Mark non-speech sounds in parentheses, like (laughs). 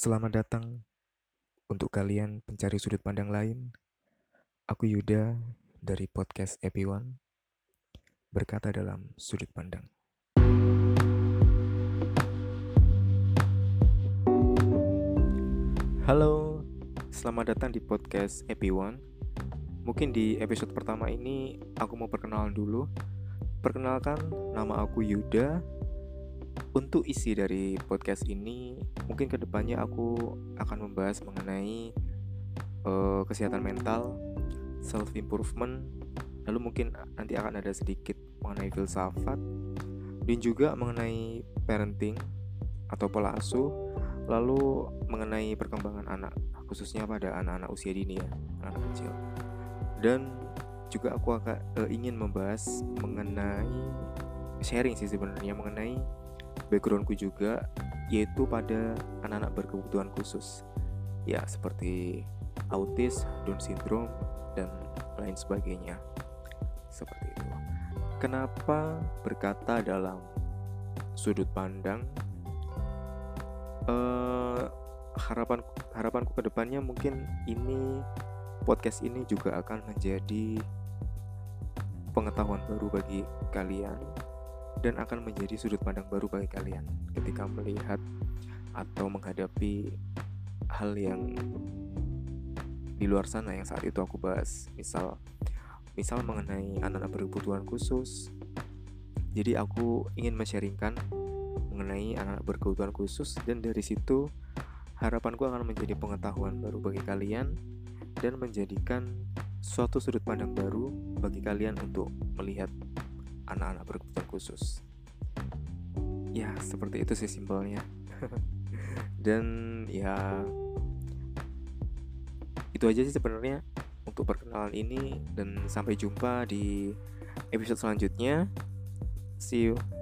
Selamat datang untuk kalian pencari sudut pandang lain. Aku Yuda dari podcast Epi One berkata dalam sudut pandang. Halo, selamat datang di podcast Epi One. Mungkin di episode pertama ini aku mau perkenalan dulu. Perkenalkan, nama aku Yuda untuk isi dari podcast ini, mungkin ke depannya aku akan membahas mengenai uh, kesehatan mental, self improvement, lalu mungkin nanti akan ada sedikit mengenai filsafat dan juga mengenai parenting atau pola asuh, lalu mengenai perkembangan anak khususnya pada anak-anak usia dini ya, anak kecil. Dan juga aku akan uh, ingin membahas mengenai sharing sih sebenarnya mengenai backgroundku juga yaitu pada anak-anak berkebutuhan khusus. Ya seperti autis, Down syndrome dan lain sebagainya. Seperti itu. Kenapa berkata dalam sudut pandang uh, harapan harapanku ke depannya mungkin ini podcast ini juga akan menjadi pengetahuan baru bagi kalian dan akan menjadi sudut pandang baru bagi kalian ketika melihat atau menghadapi hal yang di luar sana yang saat itu aku bahas. Misal misal mengenai anak-anak berkebutuhan khusus. Jadi aku ingin men-sharingkan mengenai anak-anak berkebutuhan khusus dan dari situ harapanku akan menjadi pengetahuan baru bagi kalian dan menjadikan suatu sudut pandang baru bagi kalian untuk melihat anak-anak berkebutuhan khusus ya seperti itu sih simpelnya. (laughs) Dan ya itu aja sih sebenarnya untuk perkenalan ini. Dan sampai jumpa di episode selanjutnya. See you